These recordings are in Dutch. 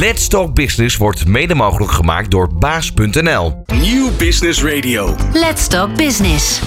Let's Talk Business wordt mede mogelijk gemaakt door baas.nl. Nieuw Business Radio. Let's Talk Business.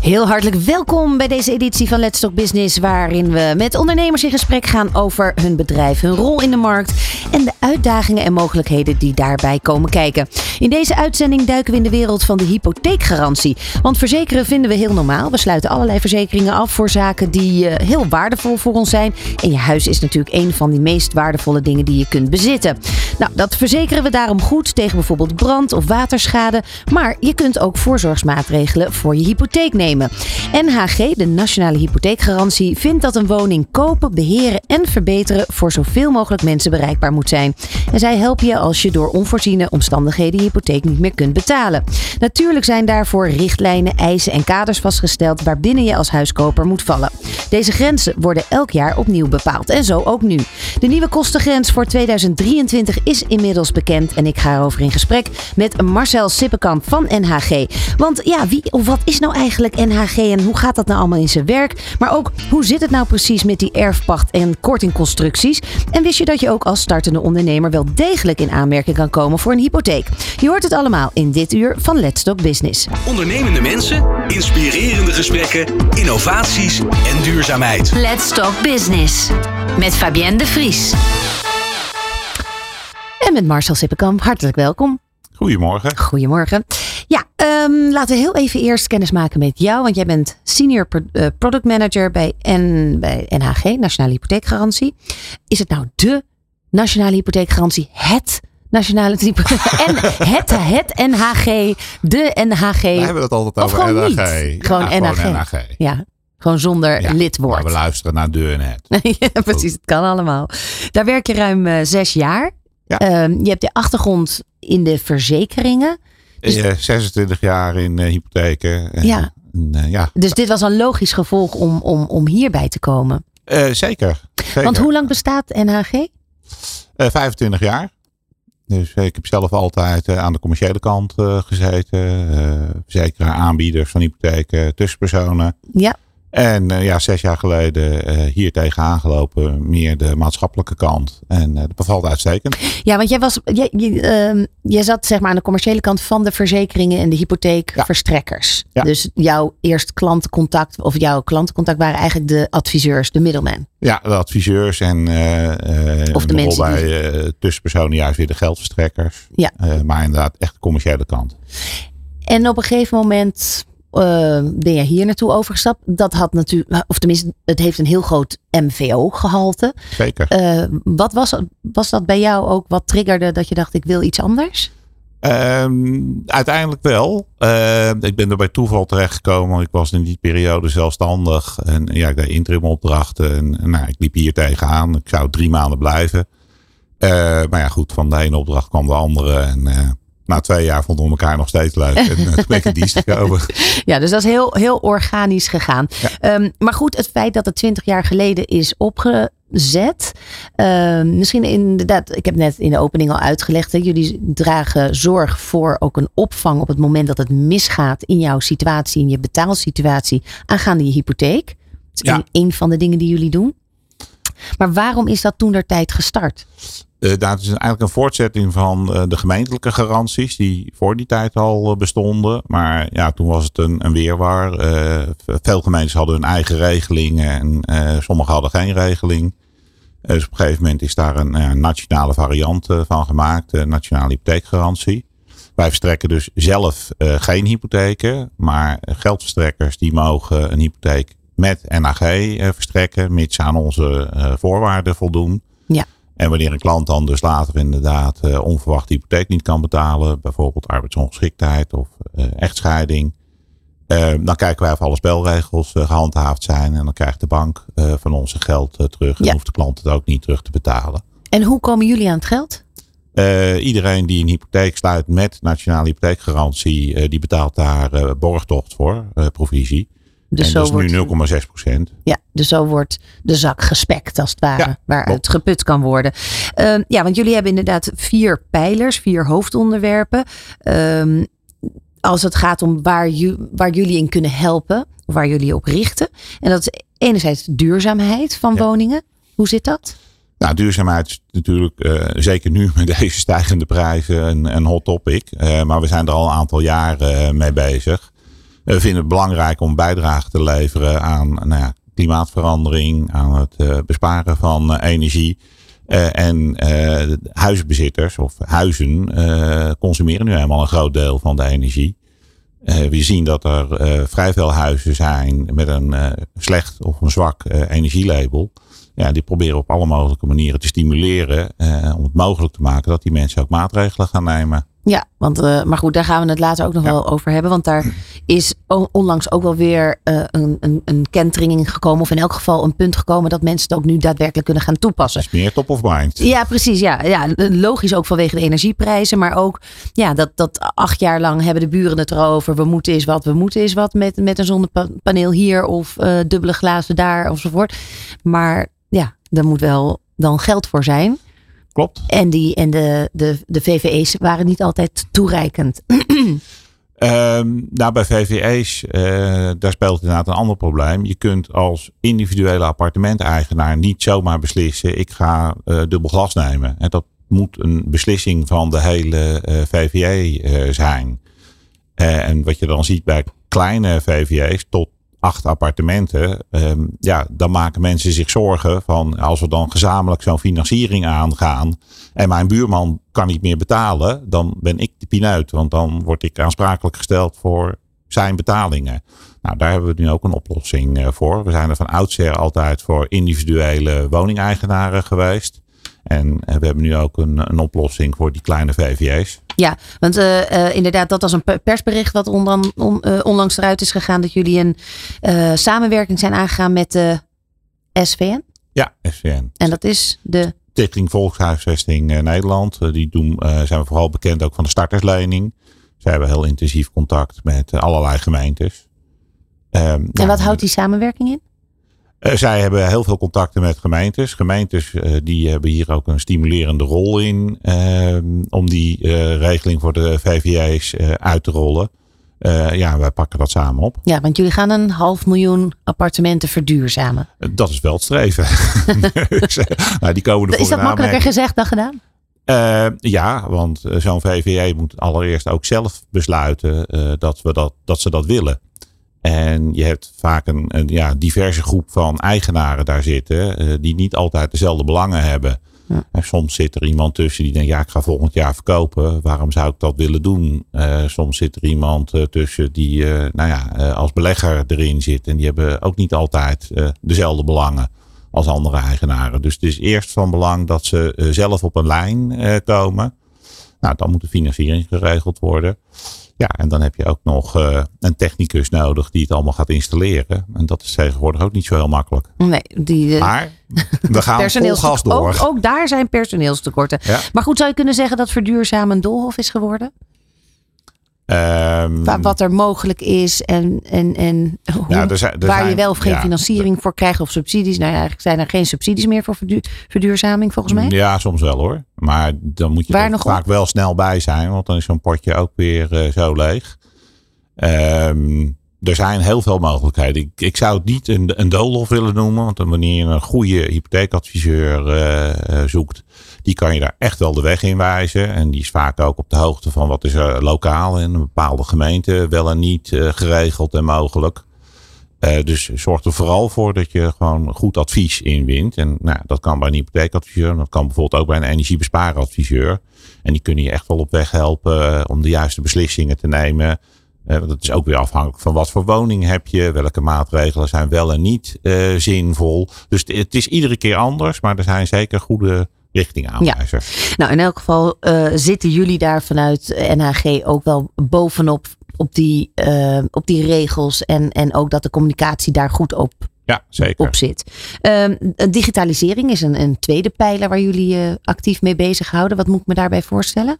Heel hartelijk welkom bij deze editie van Let's Talk Business, waarin we met ondernemers in gesprek gaan over hun bedrijf, hun rol in de markt en de uitdagingen en mogelijkheden die daarbij komen kijken. In deze uitzending duiken we in de wereld van de hypotheekgarantie. Want verzekeren vinden we heel normaal. We sluiten allerlei verzekeringen af voor zaken die uh, heel waardevol voor ons zijn. En je huis is natuurlijk een van die meest waardevolle dingen die je kunt bezitten. Nou, dat verzekeren we daarom goed tegen bijvoorbeeld brand of waterschade. Maar je kunt ook voorzorgsmaatregelen voor je hypotheek nemen. NHG, de Nationale Hypotheekgarantie, vindt dat een woning kopen, beheren en verbeteren voor zoveel mogelijk mensen bereikbaar moet zijn. En zij helpen je als je door onvoorziene omstandigheden je hypotheek niet meer kunt betalen. Natuurlijk zijn daarvoor richtlijnen, eisen en kaders vastgesteld waarbinnen je als huiskoper moet vallen. Deze grenzen worden elk jaar opnieuw bepaald en zo ook nu. De nieuwe kostengrens voor 2023 is inmiddels bekend en ik ga erover in gesprek met Marcel Sippenkamp van NHG. Want ja, wie of wat is nou eigenlijk NHG en hoe gaat dat nou allemaal in zijn werk? Maar ook hoe zit het nou precies met die erfpacht en kortingconstructies? En wist je dat je ook als startende ondernemer wel degelijk in aanmerking kan komen voor een hypotheek? Je hoort het allemaal in dit uur van Let's Talk Business. Ondernemende mensen, inspirerende gesprekken, innovaties en duurzaamheid. Let's Talk Business met Fabienne de Vries. En met Marcel Sippenkamp, hartelijk welkom. Goedemorgen. Goedemorgen. Ja, um, laten we heel even eerst kennis maken met jou. Want jij bent senior uh, product manager bij, N, bij NHG, Nationale Hypotheekgarantie. Is het nou de Nationale Hypotheekgarantie het Nationale en het, het NHG, de NHG? We hebben het altijd over NHG. Niet. Gewoon, ja, NHG. gewoon NHG. Ja, gewoon zonder Ja, lidwoord. Maar we luisteren naar de en het. ja, precies, het kan allemaal. Daar werk je ruim eh, zes jaar. Ja. Ehm, je hebt de achtergrond in de verzekeringen. Dus- Eh, 26 jaar in eh, hypotheken. En, Ja. eh, ja. Dus dit was een logisch gevolg om, om, om hierbij te komen. Zeker. zeker. Want hoe lang bestaat NHG? Eh, 25 jaar. Dus eh, ik heb zelf altijd eh, aan de commerciële kant eh, gezeten. eh verzekeraar, aanbieders van hypotheken, tussenpersonen. Ja, En eh, ja, zes jaar geleden eh, hier tegenaan gelopen. Meer de maatschappelijke kant. En eh, dat bevalt uitstekend. ja want jij, was, jij, je, ehm, jij zat zeg maar aan de commerciële kant van de verzekeringen en de hypotheekverstrekkers. Ja. Dus jouw eerst klantencontact of jouw klantencontact waren eigenlijk de adviseurs, de middleman. Ja, de adviseurs en Of de mensen die- bij eh, tussenpersonen juist weer de geldverstrekkers. Ja. Maar inderdaad echt de commerciële kant. En op een gegeven moment eh, ben je hier naartoe overgestapt. Dat had natuurlijk, of tenminste, het heeft een heel groot MVO-gehalte. Zeker. Eh, wat was, was dat bij jou ook wat triggerde dat je dacht, ik wil iets anders? Ehm, uiteindelijk wel. Eh, ik ben er bij toeval terechtgekomen. Ik was in die periode zelfstandig. En ja, ik deed interim opdrachten. En, en, nou, ik liep hier tegenaan. Ik zou drie maanden blijven. Eh, maar ja, goed, van de ene opdracht kwam de andere. En eh, na twee jaar vonden we elkaar nog steeds leuk. En in dienst gekomen. Ja, dus dat is heel, heel organisch gegaan. Ehm, maar goed, het feit dat het twintig jaar geleden is opgezet. ehm, misschien inderdaad, ik heb net in de opening al uitgelegd. Hè, jullie dragen zorg voor ook een opvang op het moment dat het misgaat in jouw situatie, in je betaalsituatie, aangaande je hypotheek. Dat is Ja. een, een van de dingen die jullie doen. Maar waarom is dat toen der tijd gestart? Uh, dat is eigenlijk een voortzetting van uh, de gemeentelijke garanties die voor die tijd al uh, bestonden. Maar ja, toen was het een, een weerwar. veel gemeentes hadden hun eigen regelingen en sommige hadden geen regeling. dus op een gegeven moment is daar een nationale variant van gemaakt, de nationale hypotheekgarantie. Wij verstrekken dus zelf geen hypotheken, maar geldverstrekkers die mogen een hypotheek met NAG verstrekken, mits aan onze voorwaarden voldoen. Ja. En wanneer een klant dan dus later inderdaad uh, onverwacht de hypotheek niet kan betalen, bijvoorbeeld arbeidsongeschiktheid of uh, echtscheiding, uh, dan kijken wij of alle spelregels gehandhaafd zijn en dan krijgt de bank van ons zijn geld terug en Ja. hoeft de klant het ook niet terug te betalen. En hoe komen jullie aan het geld? iedereen die een hypotheek sluit met nationale hypotheekgarantie, die betaalt daar borgtocht voor, provisie. Dus en zo dat is wordt, nu 0,6 procent. Ja, dus zo wordt de zak gespekt als het ware, Ja, waaruit klopt. geput kan worden. Ehm, ja, want jullie hebben inderdaad vier pijlers, vier hoofdonderwerpen. Ehm, als het gaat om waar, ju- waar jullie in kunnen helpen, of waar jullie op richten. En dat is enerzijds duurzaamheid van Ja. woningen. Hoe zit dat? Nou, duurzaamheid is natuurlijk uh, zeker nu met deze stijgende prijzen een, een hot topic. Uh, maar we zijn er al een aantal jaren mee bezig. We vinden het belangrijk om bijdrage te leveren aan nou ja, klimaatverandering, aan het besparen van energie. en huisbezitters of huizen consumeren nu helemaal een groot deel van de energie. we zien dat er vrij veel huizen zijn met een slecht of een zwak energielabel ja, die proberen op alle mogelijke manieren te stimuleren. Eh, om het mogelijk te maken dat die mensen ook maatregelen gaan nemen. Ja, want, uh, maar goed, daar gaan we het later ook nog wel over hebben. Want daar is onlangs ook wel weer uh, een, een, een kentering gekomen. Of in elk geval een punt gekomen dat mensen het ook nu daadwerkelijk kunnen gaan toepassen. is meer top of mind. Ja, precies. Ja, ja, logisch ook vanwege de energieprijzen. Maar ook ja, dat, dat acht jaar lang hebben de buren het erover. We moeten is wat, we moeten is wat met, met een zonnepaneel hier. Of uh, dubbele glazen daar enzovoort. Maar ja, daar moet wel dan geld voor zijn. Klopt. En, die, en de, de, de VVE's waren niet altijd toereikend. Um, nou, bij VVE's, uh, daar speelt inderdaad een ander probleem. Je kunt als individuele appartementeigenaar niet zomaar beslissen: ik ga uh, dubbel glas nemen. En dat moet een beslissing van de hele uh, VVE zijn. en wat je dan ziet bij kleine VVE's, tot acht appartementen, um, ja, dan maken mensen zich zorgen van als we dan gezamenlijk zo'n financiering aangaan en mijn buurman kan niet meer betalen, dan ben ik de pineut, want dan word ik aansprakelijk gesteld voor zijn betalingen. Nou, daar hebben we nu ook een oplossing eh, voor. We zijn er van oudsher altijd voor individuele woningeigenaren geweest. En eh, we hebben nu ook een, een oplossing voor die kleine VVE's. Ja, want uh, inderdaad, dat was een persbericht wat on, on, uh, onlangs eruit is gegaan. Dat jullie een samenwerking zijn aangegaan met de SVN. Ja, SVN. En dat is de... Stichting Volkshuisvesting Nederland. die doen, zijn we vooral bekend ook van de starterslening. Ze hebben heel intensief contact met allerlei gemeentes. Um, en wat houdt die samenwerking in? Uh, zij hebben heel veel contacten met gemeentes. Gemeentes uh, die hebben hier ook een stimulerende rol in uh, om die regeling voor de VVA's uit te rollen. ja, wij pakken dat samen op. Ja, want jullie gaan een half miljoen appartementen verduurzamen. dat is wel het streven. nou, die komen is dat makkelijker gezegd dan gedaan? ja, want zo'n VVA moet allereerst ook zelf besluiten dat, we dat, dat ze dat willen. En je hebt vaak een, een ja, diverse groep van eigenaren daar zitten, uh, die niet altijd dezelfde belangen hebben. Ja. En soms zit er iemand tussen die denkt, ja, ik ga volgend jaar verkopen. Waarom zou ik dat willen doen? Uh, soms zit er iemand uh, tussen die, nou ja, als belegger erin zit. En die hebben ook niet altijd dezelfde belangen als andere eigenaren. Dus het is eerst van belang dat ze zelf op een lijn komen. Nou, dan moet de financiering geregeld worden. Ja, en dan heb je ook nog uh, een technicus nodig die het allemaal gaat installeren. En dat is tegenwoordig ook niet zo heel makkelijk. Nee, die, uh, maar we gaan vol gas door. Ook, ook, daar zijn personeelstekorten. Ja. Maar goed, zou je kunnen zeggen dat verduurzamen een doolhof is geworden? Um, wat er mogelijk is en, en, en hoe, er zijn, er waar zijn, je wel of geen ja, financiering voor krijgt of subsidies. Nou ja, eigenlijk zijn er geen subsidies meer voor verduurzaming volgens mij. Ja, soms wel hoor. Maar dan moet je er vaak op? wel snel bij zijn, want dan is zo'n potje ook weer uh, zo leeg. Um, er zijn heel veel mogelijkheden. Ik, ik zou het niet een, een doolhof willen noemen, want wanneer je een goede hypotheekadviseur uh, zoekt, die kan je daar echt wel de weg in wijzen. En die is vaak ook op de hoogte van wat is er lokaal in een bepaalde gemeente wel en niet uh, geregeld en mogelijk. Uh, dus zorg er vooral voor dat je gewoon goed advies inwint. En nou, dat kan bij een hypotheekadviseur. Dat kan bijvoorbeeld ook bij een energiebespaaradviseur. En die kunnen je echt wel op weg helpen om de juiste beslissingen te nemen. Dat is ook weer afhankelijk van wat voor woning heb je. Welke maatregelen zijn wel en niet uh, zinvol. Dus het is iedere keer anders. Maar er zijn zeker goede richting aanwijzen. Ja. Nou, in elk geval uh, zitten jullie daar vanuit NHG ook wel bovenop op die, uh, op die regels. En, en ook dat de communicatie daar goed op, ja, zeker. op zit. Uh, digitalisering is een, een tweede pijler waar jullie uh, actief mee bezighouden. Wat moet ik me daarbij voorstellen?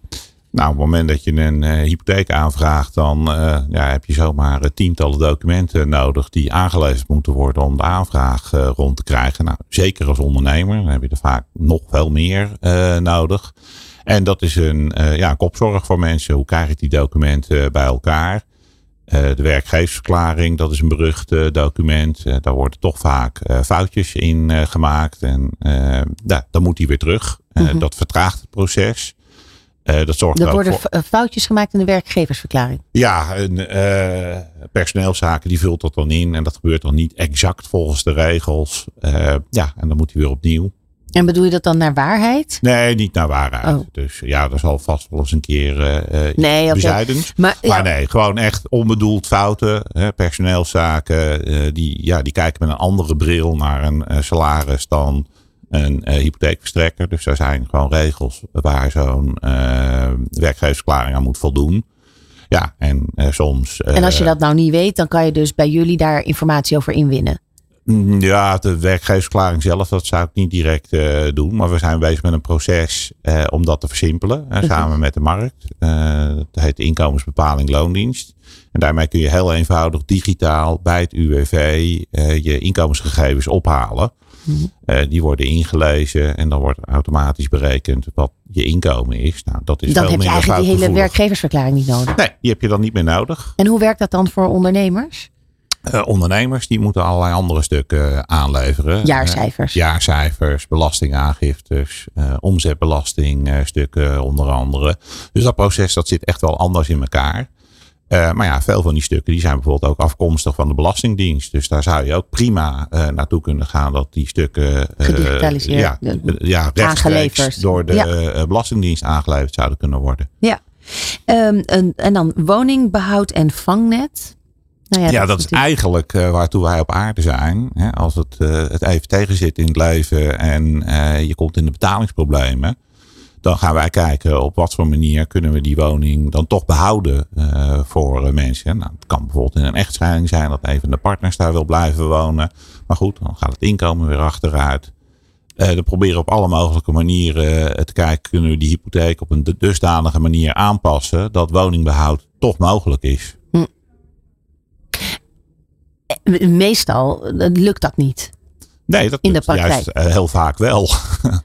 Nou, op het moment dat je een uh, hypotheek aanvraagt, dan uh, ja, heb je zomaar uh, tientallen documenten nodig die aangeleverd moeten worden om de aanvraag rond te krijgen. Nou, zeker als ondernemer, dan heb je er vaak nog veel meer nodig. En dat is een ja, kopzorg voor mensen. Hoe krijg ik die documenten bij elkaar? de werkgeversverklaring, dat is een berucht document. daar worden toch vaak foutjes in gemaakt. En dan moet die weer terug. Mhm. Dat vertraagt het proces. Dat zorgt er worden foutjes gemaakt in de werkgeversverklaring. Ja, een, uh, personeelszaken die vult dat dan in. En dat gebeurt dan niet exact volgens de regels. ja, en dan moet hij weer opnieuw. En bedoel je dat dan naar waarheid? Nee, niet naar waarheid. Oh. Dus ja, dat zal vast wel eens een keer uh, nee. Maar, maar nee, gewoon echt onbedoeld fouten. Hè, personeelszaken, die, ja, die kijken met een andere bril naar een salaris dan een hypotheekverstrekker. Dus daar zijn gewoon regels waar zo'n werkgeversverklaring aan moet voldoen. Ja, en soms. en als je dat nou niet weet, dan kan je dus bij jullie daar informatie over inwinnen. Mm, ja, de werkgeversverklaring zelf, dat zou ik niet direct uh, doen. Maar we zijn bezig met een proces uh, om dat te versimpelen. Uh, samen met de markt. dat heet inkomensbepaling loondienst. En daarmee kun je heel eenvoudig digitaal bij het UWV je inkomensgegevens ophalen. Mhm. die worden ingelezen en dan wordt automatisch berekend wat je inkomen is. Nou, dat is dan heb je eigenlijk die hele werkgeversverklaring niet nodig. Nee, die heb je dan niet meer nodig. En hoe werkt dat dan voor ondernemers? Uh, ondernemers die moeten allerlei andere stukken aanleveren. Jaarcijfers. Uh, jaarcijfers, belastingaangiftes, uh, omzetbelastingstukken onder andere. Dus dat proces dat zit echt wel anders in elkaar. Maar ja, veel van die stukken die zijn bijvoorbeeld ook afkomstig van de Belastingdienst. Dus daar zou je ook prima naartoe kunnen gaan dat die stukken gedigitaliseerd ja, ja, aangeleverd door de Belastingdienst aangeleverd zouden kunnen worden. Ja. Um, en, en dan woningbehoud en vangnet. Nou ja, ja, dat, is eigenlijk uh, waartoe wij op aarde zijn. Hè? Als het, het even tegen zit in het leven en je komt in de betalingsproblemen. Dan gaan wij kijken op wat voor manier kunnen we die woning dan toch behouden voor mensen. Nou, het kan bijvoorbeeld in een echtscheiding zijn dat een van de partners daar wil blijven wonen. Maar goed, dan gaat het inkomen weer achteruit. we proberen op alle mogelijke manieren te kijken, kunnen we die hypotheek op een dusdanige manier aanpassen dat woningbehoud toch mogelijk is. meestal lukt dat niet. Nee, dat in de praktijk. juist uh, heel vaak wel.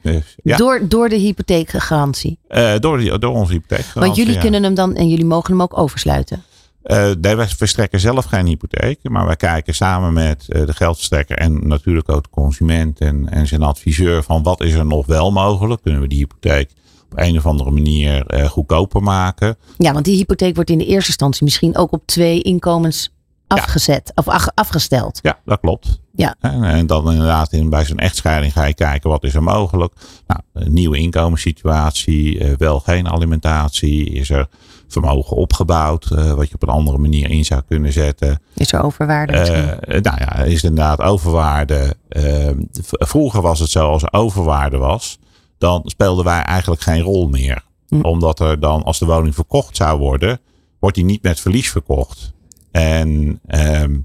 dus, ja. door, door de hypotheekgarantie? Uh, door, die, door onze hypotheekgarantie, Want jullie kunnen hem dan, en jullie mogen hem ook oversluiten? Uh, nee, wij verstrekken zelf geen hypotheek. Maar wij kijken samen met de geldverstrekker en natuurlijk ook de consument en, en zijn adviseur van wat is er nog wel mogelijk. Kunnen we die hypotheek op een of andere manier goedkoper maken? Ja, want die hypotheek wordt in de eerste instantie misschien ook op twee inkomens afgezet of afgesteld. Ja, dat klopt. Ja. En, dan inderdaad in, bij zo'n echtscheiding ga je kijken wat is er mogelijk. Nou, een nieuwe inkomenssituatie, uh, wel geen alimentatie. Is er vermogen opgebouwd uh, wat je op een andere manier in zou kunnen zetten. Is er overwaarde? Uh, nou ja, is inderdaad overwaarde. Ehm, vroeger was het zo als er overwaarde was, dan speelden wij eigenlijk geen rol meer. Hm. Omdat er dan, als de woning verkocht zou worden, wordt die niet met verlies verkocht. En ehm,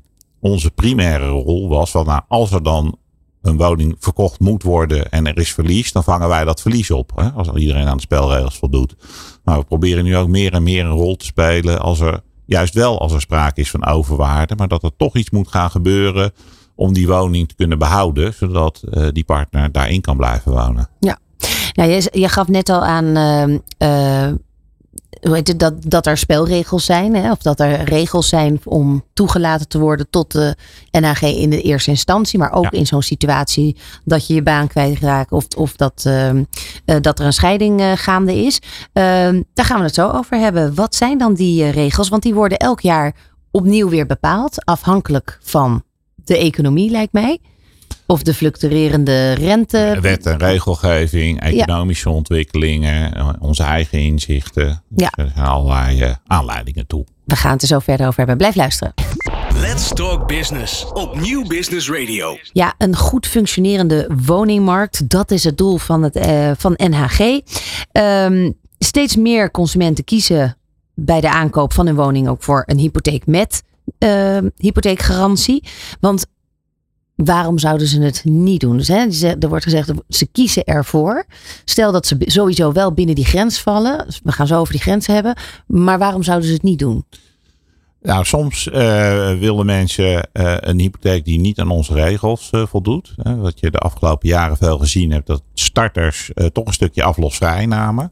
onze primaire rol was van, nou, als er dan een woning verkocht moet worden en er is verlies, dan vangen wij dat verlies op. Hè, als iedereen aan de spelregels voldoet. Maar we proberen nu ook meer en meer een rol te spelen als er, juist wel als er sprake is van overwaarde, maar dat er toch iets moet gaan gebeuren om die woning te kunnen behouden, zodat uh, die partner daarin kan blijven wonen. Ja. Nou, je, je gaf net al aan uh, hoe heet het, dat, dat er spelregels zijn. Hè? Of dat er regels zijn om toegelaten te worden tot de NAG in de eerste instantie. Maar ook in zo'n situatie dat je je baan kwijtraakt. Of, of dat, uh, dat er een scheiding uh, gaande is. Ehm, daar gaan we het zo over hebben. Wat zijn dan die uh, regels? Want die worden elk jaar opnieuw weer bepaald. Afhankelijk van de economie lijkt mij. Of de fluctuerende rente. Wet en regelgeving, economische ontwikkelingen, eh, onze eigen inzichten. Dus ja. er zijn allerlei uh, aanleidingen toe. We gaan het er zo verder over hebben. Blijf luisteren. Let's Talk Business op Nieuw Business Radio. Ja, een goed functionerende woningmarkt. Dat is het doel van, het, uh, van NHG. Um, ehm, steeds meer consumenten kiezen bij de aankoop van een woning ook voor een hypotheek met uh, hypotheekgarantie. Want waarom zouden ze het niet doen? Dus, hè, er wordt gezegd, ze kiezen ervoor. Stel dat ze sowieso wel binnen die grens vallen. We gaan zo over die grens hebben. Maar waarom zouden ze het niet doen? Nou, soms uh, willen mensen uh, een hypotheek die niet aan onze regels uh, voldoet. wat je de afgelopen jaren veel gezien hebt, dat starters toch een stukje aflosvrij namen.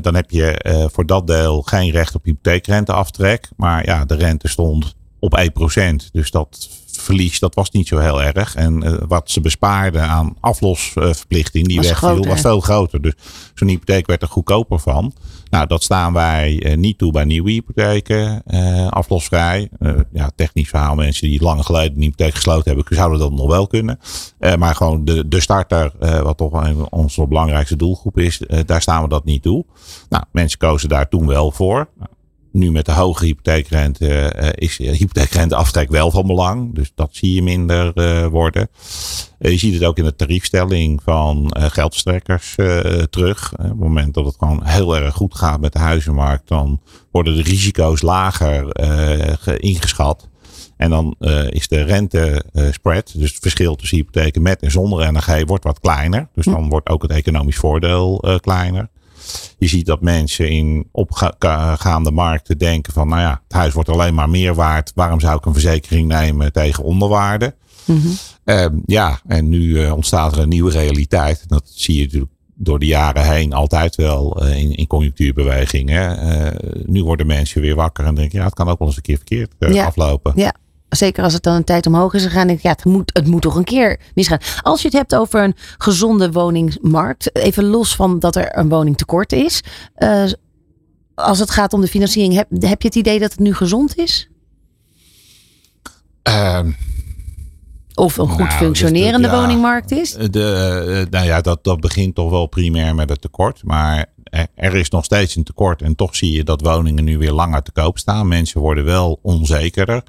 Dan heb je voor dat deel geen recht op hypotheekrenteaftrek. Maar ja, de rente stond op 1%. Dus dat verlies, dat was niet zo heel erg. En uh, wat ze bespaarden aan aflosverplichting, die was wegviel, was veel groter. Dus zo'n hypotheek werd er goedkoper van. Nou, dat staan wij uh, niet toe bij nieuwe hypotheken, uh, aflosvrij. ja, technisch verhaal, mensen die lang geleden een hypotheek gesloten hebben, zouden dat nog wel kunnen. maar gewoon de, de starter, wat toch onze belangrijkste doelgroep is, daar staan we dat niet toe. Nou, mensen kozen daar toen wel voor nu met de hoge hypotheekrente uh, is hypotheekrenteaftrek wel van belang. Dus dat zie je minder uh, worden. Uh, je ziet het ook in de tariefstelling van geldverstrekkers terug. op het moment dat het gewoon heel erg goed gaat met de huizenmarkt, dan worden de risico's lager ingeschat. En dan is de rente spread, dus het verschil tussen hypotheken met en zonder NG, wordt wat kleiner. Dus dan wordt ook het economisch voordeel kleiner. Je ziet dat mensen in opgaande markten denken van, nou ja, het huis wordt alleen maar meer waard. Waarom zou ik een verzekering nemen tegen onderwaarde? Mm -hmm. ja, en nu uh, ontstaat er een nieuwe realiteit. Dat zie je natuurlijk door de jaren heen altijd wel uh, in, in conjunctuurbewegingen. Uh, nu worden mensen weer wakker en denken, ja, het kan ook wel eens een keer verkeerd ja. aflopen. Ja, zeker als het dan een tijd omhoog is gegaan, denk ik, ja, het moet, het moet toch een keer misgaan. Als je het hebt over een gezonde woningmarkt, even los van dat er een woningtekort is. Uh, als het gaat om de financiering, heb, heb je het idee dat het nu gezond is? Uh, of een goed nou, functionerende dus de, woningmarkt is? De, uh, nou ja, dat, dat begint toch wel primair met het tekort. Maar er is nog steeds een tekort. En toch zie je dat woningen nu weer langer te koop staan. Mensen worden wel onzekerder.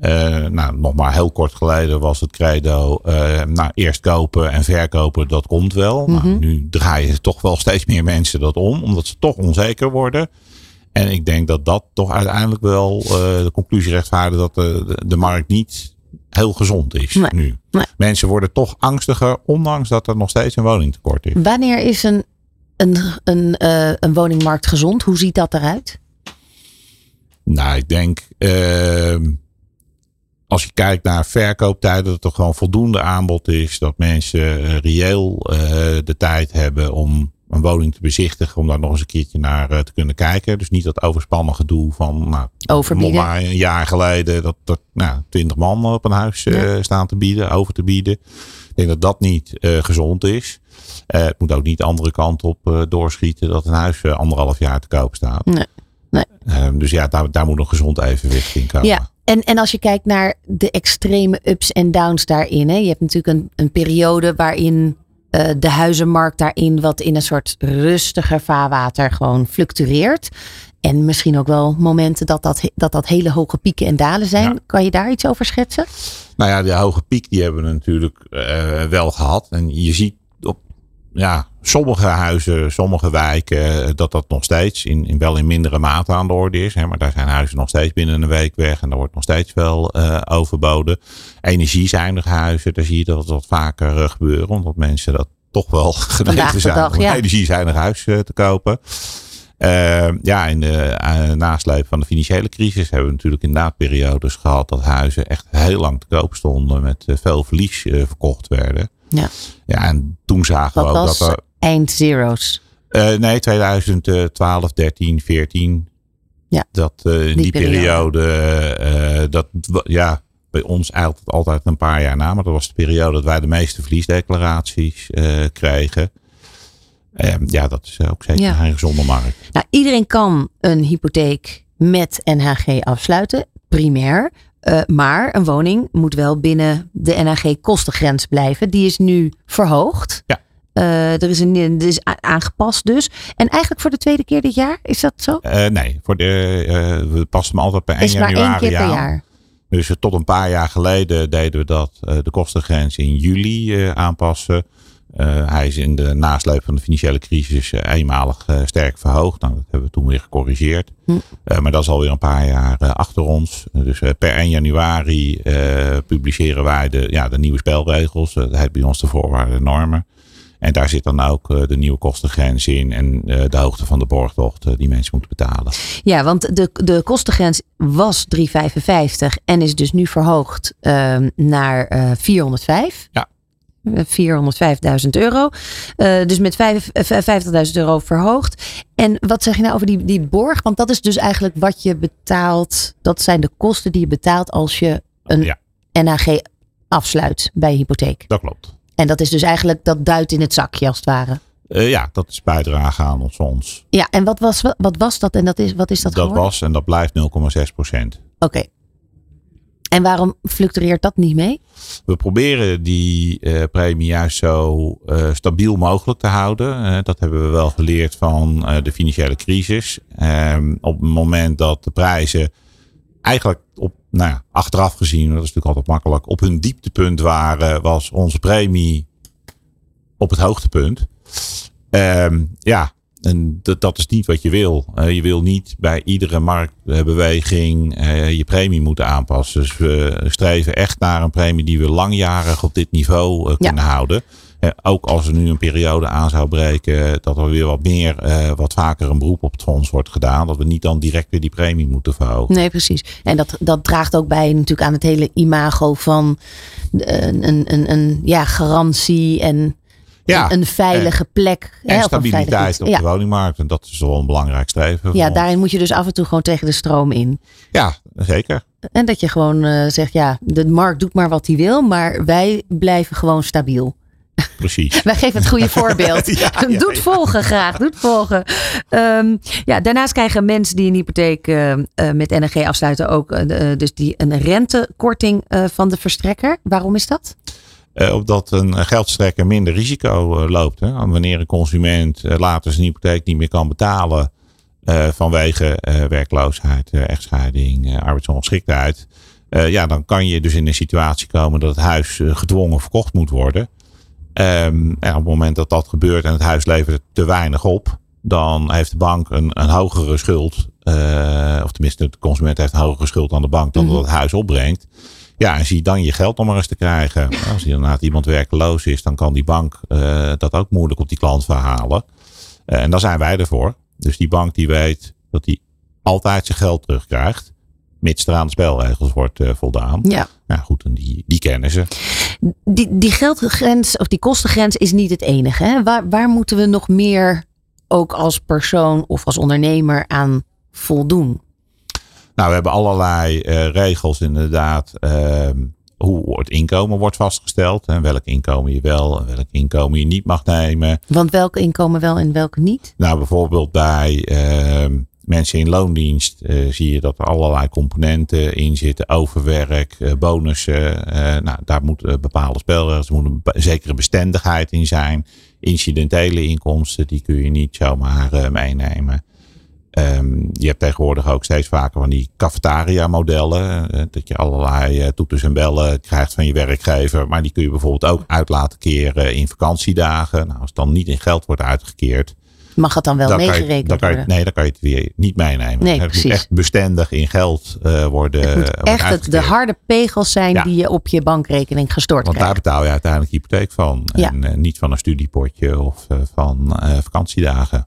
Uh, nou, nog maar heel kort geleden was het credo, uh, nou, eerst kopen en verkopen, dat komt wel. Mm -hmm. nou, nu draaien toch wel steeds meer mensen dat om, omdat ze toch onzeker worden. En ik denk dat dat toch uiteindelijk wel uh, de conclusie rechtvaardigt dat de, de, markt niet heel gezond is nee, nu. Nee. Mensen worden toch angstiger, ondanks dat er nog steeds een woningtekort is. Wanneer is een, een, een, een woningmarkt gezond? Hoe ziet dat eruit? Nou, ik denk ehm, als je kijkt naar verkooptijden, dat er gewoon voldoende aanbod is. Dat mensen uh, reëel uh, de tijd hebben om een woning te bezichtigen. Om daar nog eens een keertje naar uh, te kunnen kijken. Dus niet dat overspannen gedoe van nou, een jaar geleden. Dat er nou, twintig man op een huis ja. staan te bieden, over te bieden. Ik denk dat dat niet gezond is. het moet ook niet de andere kant op doorschieten dat een huis anderhalf jaar te koop staat. Nee. Nee. Ehm, dus ja, daar, daar moet een gezond evenwicht in komen. Ja, en, en als je kijkt naar de extreme ups en downs daarin. Hè, je hebt natuurlijk een, een periode waarin uh, de huizenmarkt daarin wat in een soort rustiger vaarwater gewoon fluctueert. En misschien ook wel momenten dat dat, dat, dat hele hoge pieken en dalen zijn. Ja. Kan je daar iets over schetsen? Nou ja, de hoge piek die hebben we natuurlijk uh, wel gehad. En je ziet ja, sommige huizen, sommige wijken, eh, dat dat nog steeds in, in wel in mindere mate aan de orde is. Hè, maar daar zijn huizen nog steeds binnen een week weg en daar wordt nog steeds wel uh, overboden. Energiezuinige huizen, daar zie je dat wat vaker uh, gebeuren, omdat mensen dat toch wel genegen zijn dag, om ja. een energiezuinig huis te kopen. Uh, ja, in de uh, nasleep van de financiële crisis hebben we natuurlijk inderdaad periodes gehad dat huizen echt heel lang te koop stonden met uh, veel verlies verkocht werden. Ja. ja, en toen zagen we ook dat er eind zero's? Uh, nee, 2012, 13, 14. Ja, dat uh, in die, die periode, periode uh, dat ja, bij ons eigenlijk altijd een paar jaar na, maar dat was de periode dat wij de meeste verliesdeclaraties kregen. Ehm, ja, dat is ook zeker ja. een gezonde markt. Nou, iedereen kan een hypotheek met NHG afsluiten, primair. Uh, maar een woning moet wel binnen de NHG-kostengrens blijven. Die is nu verhoogd. Ja. Uh, er, is een, er is aangepast dus. En eigenlijk voor de tweede keer dit jaar, is dat zo? Uh, nee, voor de, we passen hem altijd per 1 is januari maar één keer per jaar. Dus tot een paar jaar geleden deden we dat de kostengrens in juli aanpassen. Hij is in de nasleep van de financiële crisis eenmalig sterk verhoogd. Nou, dat hebben we toen weer gecorrigeerd. Hm. maar dat is alweer een paar jaar achter ons. Dus per 1 januari publiceren wij de, ja, de nieuwe spelregels. dat heet bij ons de voorwaarden en normen. En daar zit dan ook de nieuwe kostengrens in en de hoogte van de borgtocht die mensen moeten betalen. Ja, want de, de kostengrens was 3,55 en is dus nu verhoogd naar 405. Ja. 405.000 euro. Uh, dus met 50.000 euro verhoogd. En wat zeg je nou over die, die borg? Want dat is dus eigenlijk wat je betaalt. Dat zijn de kosten die je betaalt als je een ja. NAG afsluit bij hypotheek. Dat klopt. En dat is dus eigenlijk, dat duidt in het zakje als het ware. Uh, ja, dat is bijdrage aan ons fonds. Ja, en wat was, wat was dat en dat is, wat is dat Dat geworden? was en dat blijft 0,6 procent. Oké. En waarom fluctueert dat niet mee? We proberen die uh, premie juist zo uh, stabiel mogelijk te houden. Dat hebben we wel geleerd van de financiële crisis. Ehm, op het moment dat de prijzen eigenlijk op, nou ja, achteraf gezien, dat is natuurlijk altijd makkelijk, op hun dieptepunt waren, was onze premie op het hoogtepunt. Um, ja, en dat, dat is niet wat je wil. Uh, je wil niet bij iedere marktbeweging uh, je premie moeten aanpassen. Dus we streven echt naar een premie die we langjarig op dit niveau uh, kunnen ja. houden. ook als er nu een periode aan zou breken, dat er weer wat meer, wat vaker een beroep op het fonds wordt gedaan. Dat we niet dan direct weer die premie moeten verhogen. Nee, precies. En dat, dat draagt ook bij natuurlijk aan het hele imago van een, een, een, een ja, garantie en ja, een veilige plek. En hè, stabiliteit op de woningmarkt. En dat is wel een belangrijk streven. Ja, daarin moet je dus af en toe gewoon tegen de stroom in. Ja, zeker. En dat je gewoon uh, zegt, ja, de markt doet maar wat hij wil, maar wij blijven gewoon stabiel. Precies. Wij geven het goede voorbeeld. ja, ja, doet volgen graag, doet volgen. Um, ja, daarnaast krijgen mensen die een hypotheek uh, uh, met NRG afsluiten ook dus die een rentekorting van de verstrekker. Waarom is dat? Uh, opdat een geldstrekker minder risico uh, loopt. Hè? Wanneer een consument uh, later zijn hypotheek niet meer kan betalen vanwege werkloosheid, echtscheiding, arbeidsongeschiktheid. ja, dan kan je dus in een situatie komen dat het huis gedwongen verkocht moet worden. Um, en op het moment dat dat gebeurt en het huis levert te weinig op, dan heeft de bank een, een hogere schuld. of tenminste, de consument heeft een hogere schuld aan de bank dan mm -hmm. dat het huis opbrengt. Ja, en zie dan je geld nog maar eens te krijgen. Als inderdaad iemand werkloos is, dan kan die bank uh, dat ook moeilijk op die klant verhalen. Uh, en daar zijn wij ervoor. Dus die bank die weet dat hij altijd zijn geld terugkrijgt. Mits er aan de spelregels wordt uh, voldaan. Ja. Nou goed, en die, die kennen ze. Die, die geldgrens of die kostengrens is niet het enige. Hè? Waar, waar moeten we nog meer ook als persoon of als ondernemer aan voldoen? Nou, we hebben allerlei uh, regels inderdaad. Uh, hoe het inkomen wordt vastgesteld. En welk inkomen je wel en welk inkomen je niet mag nemen. Want welk inkomen wel en welke niet? Nou, bijvoorbeeld bij uh, mensen in loondienst uh, zie je dat er allerlei componenten in zitten. Overwerk, uh, bonussen. nou, daar moeten bepaalde spelregels, er moet een zekere bestendigheid in zijn. Incidentele inkomsten, die kun je niet zomaar meenemen. Um, je hebt tegenwoordig ook steeds vaker van die cafetaria modellen. Uh, dat je allerlei uh, toeters en bellen krijgt van je werkgever. Maar die kun je bijvoorbeeld ook uit laten keren in vakantiedagen. Nou, als het dan niet in geld wordt uitgekeerd. Mag het dan wel dan meegerekend dan kan je, worden? Nee, dan kan je het weer niet meenemen. Nee, het precies. moet echt bestendig in geld uh, worden Het moet echt het, de harde pegels zijn ja. die je op je bankrekening gestort Want krijgt. daar betaal je uiteindelijk hypotheek van. Ja. En niet van een studiepotje of van vakantiedagen.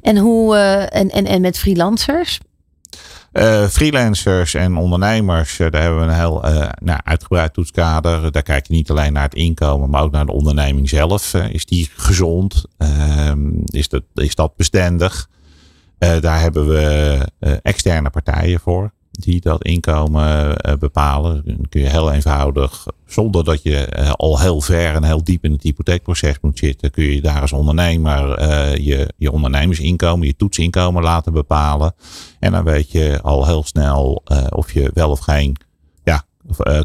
En, hoe, uh, en, en, en met freelancers? Uh, freelancers en ondernemers, uh, daar hebben we een heel nou, uitgebreid toetskader. Daar kijk je niet alleen naar het inkomen, maar ook naar de onderneming zelf. is die gezond? Ehm, is, dat, is dat bestendig? daar hebben we externe partijen voor die dat inkomen bepalen. Dan kun je heel eenvoudig, zonder dat je al heel ver en heel diep in het hypotheekproces moet zitten, kun je daar als ondernemer je, je ondernemersinkomen, je toetsinkomen laten bepalen. En dan weet je al heel snel of je wel of geen ja,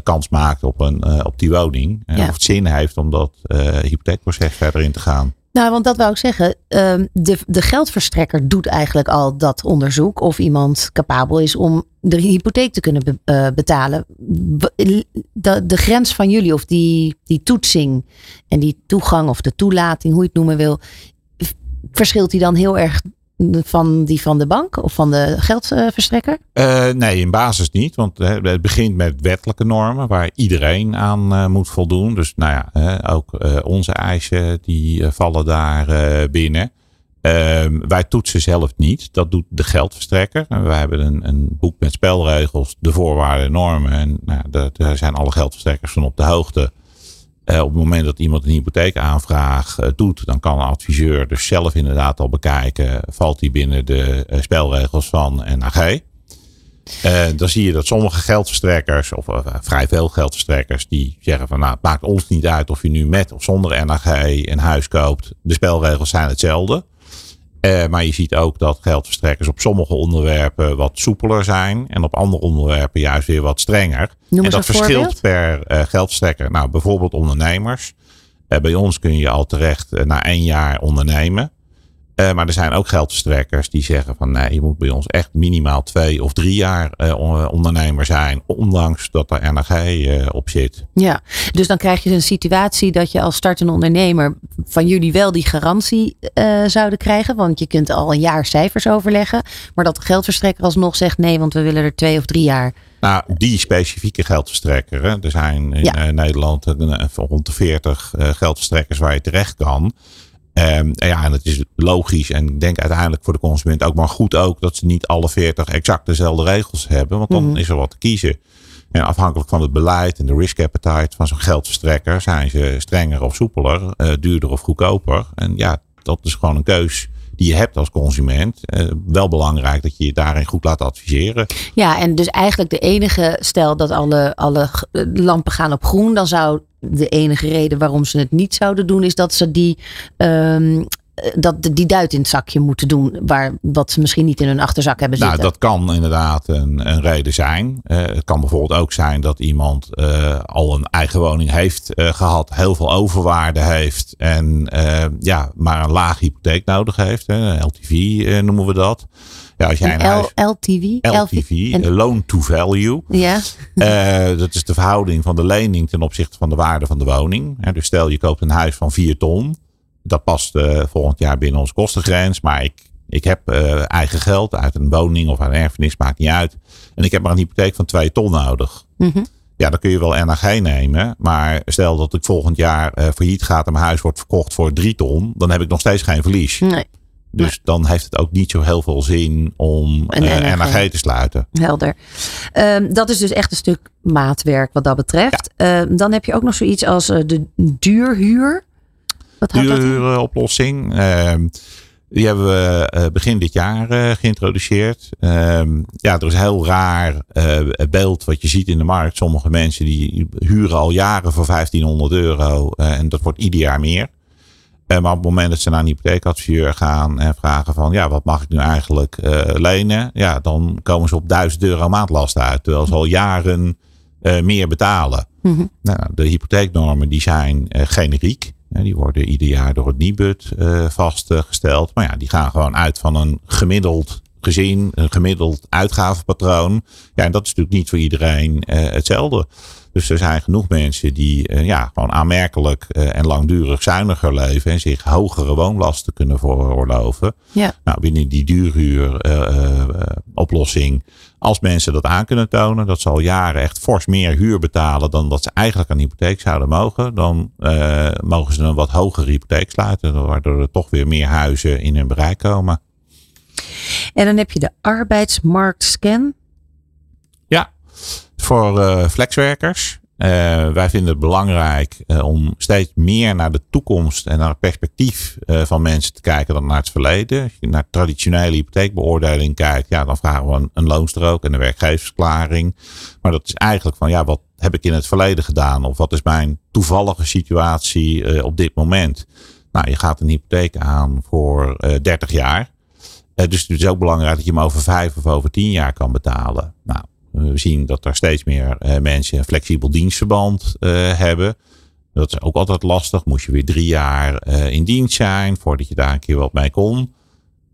kans maakt op, een, op die woning. Ja. Of het zin heeft om dat hypotheekproces verder in te gaan. Nou, want dat wou ik zeggen. De, de geldverstrekker doet eigenlijk al dat onderzoek of iemand capabel is om de hypotheek te kunnen be, uh, betalen. De, de grens van jullie of die, die toetsing en die toegang of de toelating, hoe je het noemen wil, verschilt die dan heel erg van die van de bank of van de geldverstrekker? Uh, nee, in basis niet. Want het begint met wettelijke normen waar iedereen aan uh, moet voldoen. Dus nou ja, ook onze eisen die vallen daar binnen. Ehm, wij toetsen zelf niet. Dat doet de geldverstrekker. Wij hebben een, een boek met spelregels, de voorwaarden en normen. En nou, daar zijn alle geldverstrekkers van op de hoogte. Op het moment dat iemand een hypotheekaanvraag doet, dan kan een adviseur dus zelf inderdaad al bekijken, valt hij binnen de spelregels van NAG. Dan zie je dat sommige geldverstrekkers, of vrij veel geldverstrekkers, die zeggen van nou, het maakt ons niet uit of je nu met of zonder NAG een huis koopt. De spelregels zijn hetzelfde. Uh, maar je ziet ook dat geldverstrekkers op sommige onderwerpen wat soepeler zijn. En op andere onderwerpen juist weer wat strenger. Noem en dat verschilt per geldverstrekker. Nou, bijvoorbeeld ondernemers. bij ons kun je al terecht na één jaar ondernemen. Uh, maar er zijn ook geldverstrekkers die zeggen van nee, je moet bij ons echt minimaal twee of drie jaar uh, ondernemer zijn, ondanks dat er NAG uh, op zit. Ja, dus dan krijg je een situatie dat je als startende ondernemer van jullie wel die garantie zouden krijgen, want je kunt al een jaar cijfers overleggen, maar dat de geldverstrekker alsnog zegt nee, want we willen er twee of drie jaar. Nou, die specifieke geldverstrekker. Hè. Er zijn in ja. Nederland rond de 40 geldverstrekkers waar je terecht kan. Um, ja, en het is logisch en ik denk uiteindelijk voor de consument ook maar goed ook dat ze niet alle 40 exact dezelfde regels hebben, want dan mm. is er wat te kiezen. En afhankelijk van het beleid en de risk appetite van zo'n geldverstrekker zijn ze strenger of soepeler, uh, duurder of goedkoper. En ja, dat is gewoon een keus die je hebt als consument. Uh, wel belangrijk dat je je daarin goed laat adviseren. Ja, en dus eigenlijk de enige, stel dat alle, alle lampen gaan op groen, dan zou de enige reden waarom ze het niet zouden doen, is dat ze die. Um, dat die duit in het zakje moeten doen, waar, wat ze misschien niet in hun achterzak hebben nou, zitten. Nou, dat kan inderdaad een, een reden zijn. Uh, het kan bijvoorbeeld ook zijn dat iemand uh, al een eigen woning heeft uh, gehad, heel veel overwaarde heeft en ja, maar een laag hypotheek nodig heeft. LTV noemen we dat. Ja, als jij een huis, LTV? LTV, en, loan to value. Ja. Uh, dat is de verhouding van de lening ten opzichte van de waarde van de woning. dus stel je koopt een huis van 4 ton. Dat past uh, volgend jaar binnen onze kostengrens. Maar ik, ik heb uh, eigen geld uit een woning of uit een erfenis, maakt niet uit. En ik heb maar een hypotheek van 2 ton nodig. Mm -hmm. Ja, dan kun je wel NAG nemen. Maar stel dat ik volgend jaar failliet gaat en mijn huis wordt verkocht voor 3 ton. Dan heb ik nog steeds geen verlies. Nee. Dus dan heeft het ook niet zo heel veel zin om een uh, NAG te sluiten. Helder. Um, dat is dus echt een stuk maatwerk wat dat betreft. Ja. Um, dan heb je ook nog zoiets als uh, de duurhuur. Wat Duurhuuroplossing. Um, die hebben we uh, begin dit jaar uh, geïntroduceerd. Um, ja, er is een heel raar uh, beeld wat je ziet in de markt. Sommige mensen die huren al jaren voor 1500 euro. en dat wordt ieder jaar meer. Eh, maar op het moment dat ze naar een hypotheekadviseur gaan en vragen van ja, wat mag ik nu eigenlijk uh, lenen? Ja, dan komen ze op 1000 euro maandlast uit. Terwijl ze al jaren uh, meer betalen. Mm -hmm. nou, de hypotheeknormen die zijn generiek. Die worden ieder jaar door het Nibud vastgesteld. Maar ja, die gaan gewoon uit van een gemiddeld gezien, een gemiddeld uitgavenpatroon. Ja, en dat is natuurlijk niet voor iedereen hetzelfde. Dus er zijn genoeg mensen die uh, ja, gewoon aanmerkelijk uh, en langdurig zuiniger leven en zich hogere woonlasten kunnen veroorloven. Ja. Nou, binnen die duurhuuroplossing, uh, als mensen dat aan kunnen tonen, dat ze al jaren echt fors meer huur betalen dan dat ze eigenlijk een hypotheek zouden mogen, dan mogen ze een wat hogere hypotheek sluiten, waardoor er toch weer meer huizen in hun bereik komen. En dan heb je de arbeidsmarktscan. Ja, voor uh, flexwerkers. Uh, wij vinden het belangrijk uh, om steeds meer naar de toekomst en naar het perspectief van mensen te kijken dan naar het verleden. Als je naar traditionele hypotheekbeoordeling kijkt, ja, dan vragen we een, een loonstrook en een werkgeversverklaring. Maar dat is eigenlijk van, ja, wat heb ik in het verleden gedaan? Of wat is mijn toevallige situatie op dit moment? Nou, je gaat een hypotheek aan voor 30 jaar. dus het is ook belangrijk dat je hem over vijf of over tien jaar kan betalen. Nou, we zien dat er steeds meer uh, mensen een flexibel dienstverband uh, hebben. Dat is ook altijd lastig. Moest je weer drie jaar in dienst zijn voordat je daar een keer wat mee kon.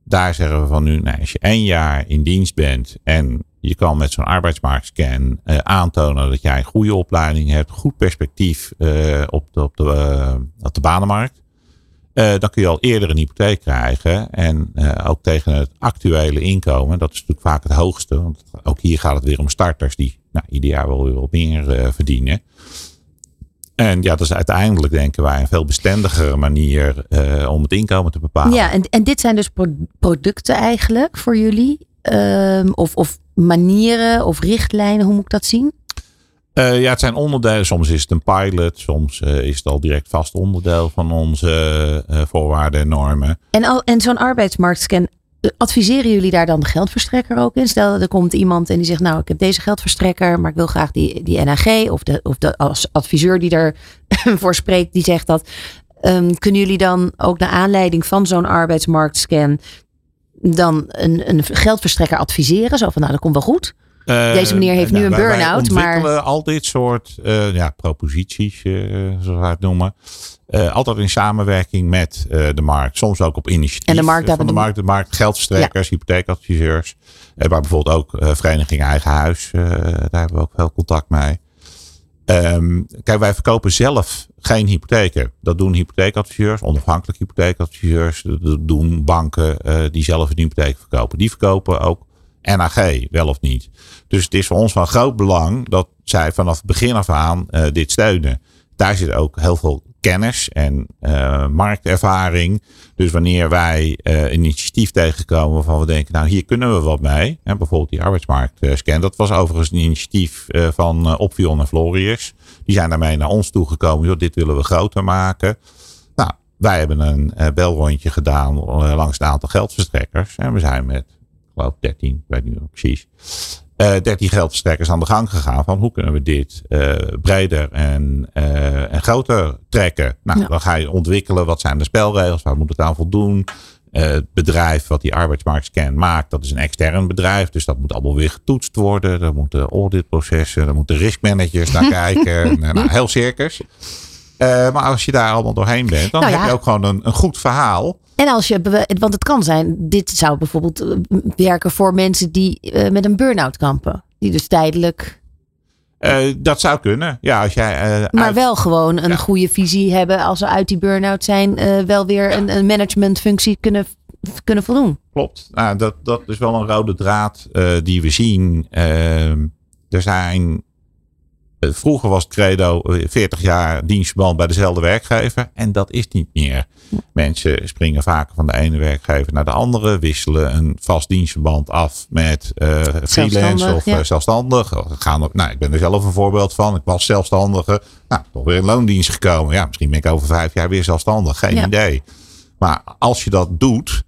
Daar zeggen we van nu, nou, als je één jaar in dienst bent en je kan met zo'n arbeidsmarktscan aantonen dat jij een goede opleiding hebt, goed perspectief op op, de, op de banenmarkt. Uh, dan kun je al eerder een hypotheek krijgen. En uh, ook tegen het actuele inkomen. Dat is natuurlijk vaak het hoogste. Want ook hier gaat het weer om starters die nou, ieder jaar wel weer wat meer uh, verdienen. En ja, dat is uiteindelijk, denken wij, een veel bestendigere manier om het inkomen te bepalen. Ja, en, en dit zijn dus pro producten eigenlijk voor jullie? Ehm, of, of manieren of richtlijnen, hoe moet ik dat zien? Uh, ja, het zijn onderdelen. Soms is het een pilot, soms uh, is het al direct vast onderdeel van onze uh, voorwaarden en normen. En, al, en zo'n arbeidsmarktscan, adviseren jullie daar dan de geldverstrekker ook in? Stel, er komt iemand en die zegt, nou, ik heb deze geldverstrekker, maar ik wil graag die, die NAG of de, of de als adviseur die ervoor spreekt, die zegt dat. Um, kunnen jullie dan ook naar aanleiding van zo'n arbeidsmarktscan dan een, een geldverstrekker adviseren? Zo van, nou, dat komt wel goed. Deze meneer heeft nu een burn-out. Maar al dit soort uh, ja, proposities, uh, zoals we het noemen. Uh, altijd in samenwerking met de markt. Soms ook op initiatief en de markt van de markt. De markt, geldverstrekkers, ja. hypotheekadviseurs. maar bijvoorbeeld ook Vereniging Eigen Huis. daar hebben we ook veel contact mee. Um, kijk, wij verkopen zelf geen hypotheken. Dat doen hypotheekadviseurs, onafhankelijke hypotheekadviseurs. Dat doen banken die zelf een hypotheek verkopen. Die verkopen ook NAG, wel of niet. Dus het is voor ons van groot belang dat zij vanaf het begin af aan uh, dit steunen. Daar zit ook heel veel kennis en uh, marktervaring. Dus wanneer wij uh, een initiatief tegenkomen waarvan we denken, nou hier kunnen we wat mee. Hè, bijvoorbeeld die arbeidsmarktscan. Dat was overigens een initiatief van Opvion en Florius. Die zijn daarmee naar ons toegekomen. Dit willen we groter maken. Nou, wij hebben een belrondje gedaan langs een aantal geldverstrekkers. En we zijn met geloof 13, ik weet niet meer precies. Uh, eh, 13 geldverstrekkers aan de gang gegaan van hoe kunnen we dit uh, breder en, uh, en groter trekken. Nou, dan ga je ontwikkelen wat zijn de spelregels, waar moet het aan voldoen. het bedrijf wat die arbeidsmarktscan maakt, dat is een extern bedrijf. Dus dat moet allemaal weer getoetst worden. Er moeten auditprocessen, er moeten riskmanagers naar kijken. nou, heel circus. Maar als je daar allemaal doorheen bent, dan nou ja. heb je ook gewoon een, een goed verhaal. En als je, want het kan zijn, dit zou bijvoorbeeld eh, werken voor mensen die uh, met een burn-out kampen. Die dus tijdelijk. Uh, dat zou kunnen, ja. Als jij, uh, maar uit... wel gewoon een ja. goede visie hebben als ze uit die burn-out zijn, wel weer ja. een, een managementfunctie kunnen, kunnen voldoen. Klopt, nou, dat, dat is wel een rode draad die we zien. Ehm, er zijn eh, vroeger was het credo 40 eh, jaar dienstverband bij dezelfde werkgever. En dat is niet meer. Mensen springen vaker van de ene werkgever naar de andere. Wisselen een vast dienstverband af met uh, freelance of ja. zelfstandig. Gaan op, nou, ik ben er zelf een voorbeeld van. Ik was zelfstandige. Nou, toch weer in loondienst gekomen. Ja, misschien ben ik over vijf jaar weer zelfstandig. Geen ja. idee. Maar als je dat doet,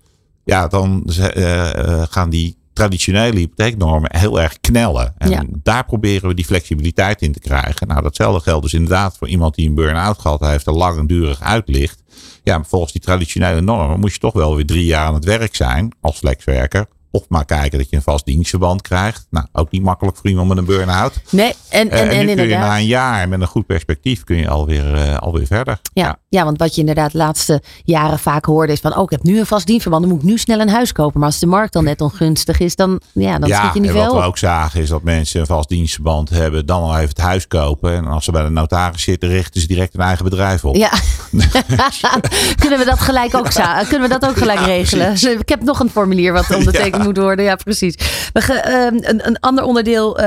ja, dan uh, gaan die traditionele hypotheeknormen heel erg knellen. En ja. daar proberen we die flexibiliteit in te krijgen. Nou, datzelfde geldt dus inderdaad voor iemand die een burn-out gehad heeft en langdurig uitlicht. Ja, volgens die traditionele normen moet je toch wel weer drie jaar aan het werk zijn als flexwerker of maar kijken dat je een vast dienstverband krijgt. Nou, ook niet makkelijk voor iemand met een burn-out. Nee, en, en, uh, en, nu kun je na een jaar met een goed perspectief kun je alweer, uh, alweer verder. Ja, ja, ja. want wat je inderdaad de laatste jaren vaak hoorde is van... oh, ik heb nu een vast dienstverband, dan moet ik nu snel een huis kopen. Maar als de markt dan net ongunstig is, dan, ja, dan ja, schiet je niet en veel wat we ook zagen is dat mensen een vast dienstverband hebben... dan al even het huis kopen. En als ze bij de notaris zitten, richten ze direct een eigen bedrijf op. Ja, kunnen we dat gelijk ook, kunnen we dat ook gelijk regelen? Ik heb nog een formulier wat moet worden. Ja, precies. We uh, een, een, ander onderdeel uh,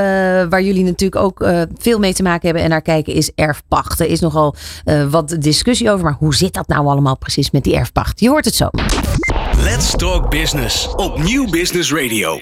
waar jullie natuurlijk ook uh, veel mee te maken hebben en naar kijken is erfpacht. Er is nogal uh, wat discussie over, maar hoe zit dat nou allemaal precies met die erfpacht? Je hoort het zo. Let's Talk Business op Nieuw Business Radio.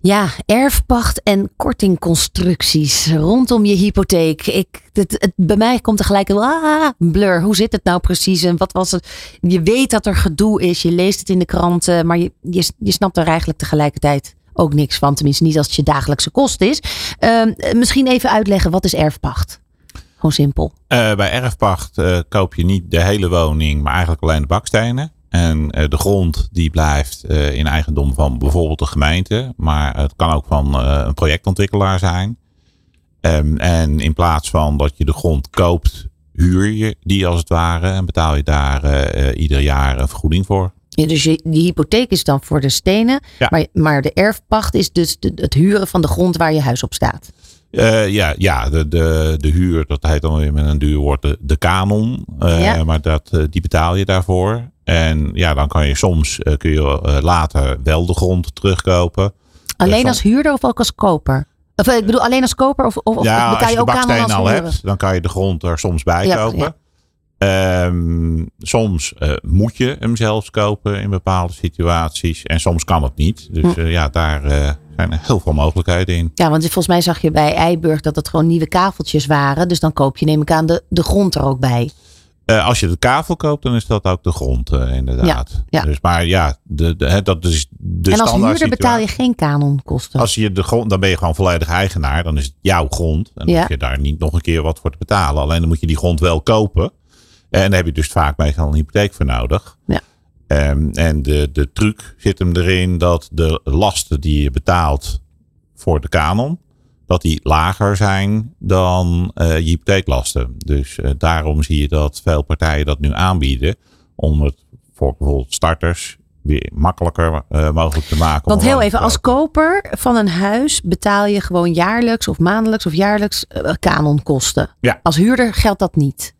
Ja, erfpacht en kortingconstructies rondom je hypotheek. Ik, het, bij mij komt er gelijk een ah, blur. Hoe zit het nou precies? En wat was het? Je weet dat er gedoe is. Je leest het in de kranten. Maar je, je, snapt er eigenlijk tegelijkertijd ook niks van. Tenminste, niet als het je dagelijkse kost is. Uh, misschien even uitleggen, wat is erfpacht? Gewoon simpel. Uh, bij erfpacht uh, koop je niet de hele woning, maar eigenlijk alleen de bakstenen. En uh, de grond die blijft uh, in eigendom van bijvoorbeeld de gemeente, maar het kan ook van uh, een projectontwikkelaar zijn. Um, en in plaats van dat je de grond koopt, huur je die als het ware en betaal je daar ieder jaar een vergoeding voor. Ja, dus je, die hypotheek is dan voor de stenen, ja. maar, maar de erfpacht is dus de, het huren van de grond waar je huis op staat. Uh, ja, ja de, de, de huur, dat heet dan weer met een duur woord de, de kanon. Uh, ja. Maar dat, uh, die betaal je daarvoor. En ja, dan kan je soms kun je later wel de grond terugkopen. Alleen als huurder of ook als koper? Of ik bedoel alleen als koper of, of, ja, betaal je, je ook aan als al hebt, dan kan je de grond er soms bij ja, kopen. Ehm, soms eh, moet je hem zelfs kopen in bepaalde situaties. En soms kan het niet. Dus Hm. eh, ja, daar eh, zijn er heel veel mogelijkheden in. Ja, want volgens mij zag je bij Eiburg dat het gewoon nieuwe kaveltjes waren. Dus dan koop je, neem ik aan, de, de grond er ook bij. Eh, als je de kavel koopt, dan is dat ook de grond, eh, inderdaad. Ja, ja. Dus, maar ja, de, dat is de en als huurder betaal je geen kanonkosten. Als je de grond, dan ben je gewoon volledig eigenaar. Dan is het jouw grond. En dan Ja. hoef je daar niet nog een keer wat voor te betalen. Alleen dan moet je die grond wel kopen. En daar heb je dus vaak meestal een hypotheek voor nodig. Ja. Ehm, en de, de truc zit hem erin dat de lasten die je betaalt voor de kanon, dat die lager zijn dan eh, je hypotheeklasten. Dus eh, daarom zie je dat veel partijen dat nu aanbieden. Om het voor bijvoorbeeld starters weer makkelijker eh, mogelijk te maken. Want heel even, als koper van een huis betaal je gewoon jaarlijks of maandelijks of jaarlijks kanonkosten. Ja. Als huurder geldt dat niet.